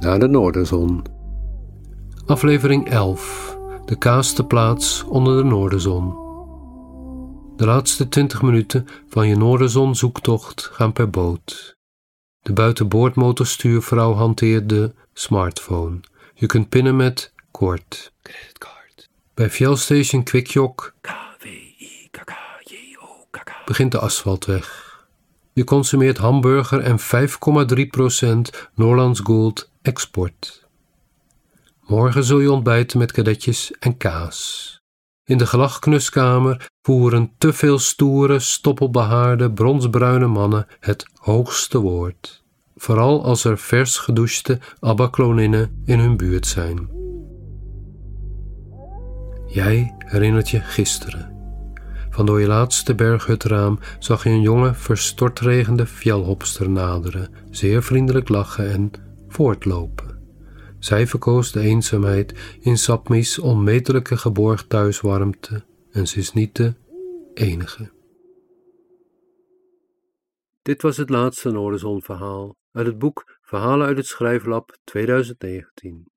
naar de Noorderzon. Aflevering 11. De kaaste plaats onder de Noorderzon. De laatste 20 minuten van je Noorderzon-zoektocht gaan per boot. De buitenboordmotorstuurvrouw hanteert de smartphone. Je kunt pinnen met kort. Creditcard. Bij Fjell Station Quickjok K-W-I-K-K-J-O-K-K. begint de asfaltweg. Je consumeert hamburger en 5,3% Norlands Gold export. Morgen zul je ontbijten met kadetjes en kaas. In de gelachknuskamer voeren te veel stoere, stoppelbehaarde, bronsbruine mannen het hoogste woord. Vooral als er vers gedouchte abakloninnen in hun buurt zijn. Jij herinnert je gisteren. Van door je laatste berghutraam zag je een jonge, verstortregende fjellhopster naderen, zeer vriendelijk lachen en voortlopen. Zij verkoos de eenzaamheid in Sapmi's onmetelijke geborg thuiswarmte en ze is niet de enige. Dit was het laatste Noorderzon-verhaal uit het boek Verhalen uit het Schrijflab 2019.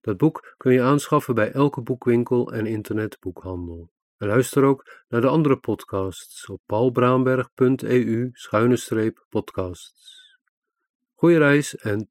Dat boek kun je aanschaffen bij elke boekwinkel en internetboekhandel. En luister ook naar de andere podcasts op paulbraamberg.eu-podcasts. Goeie reis en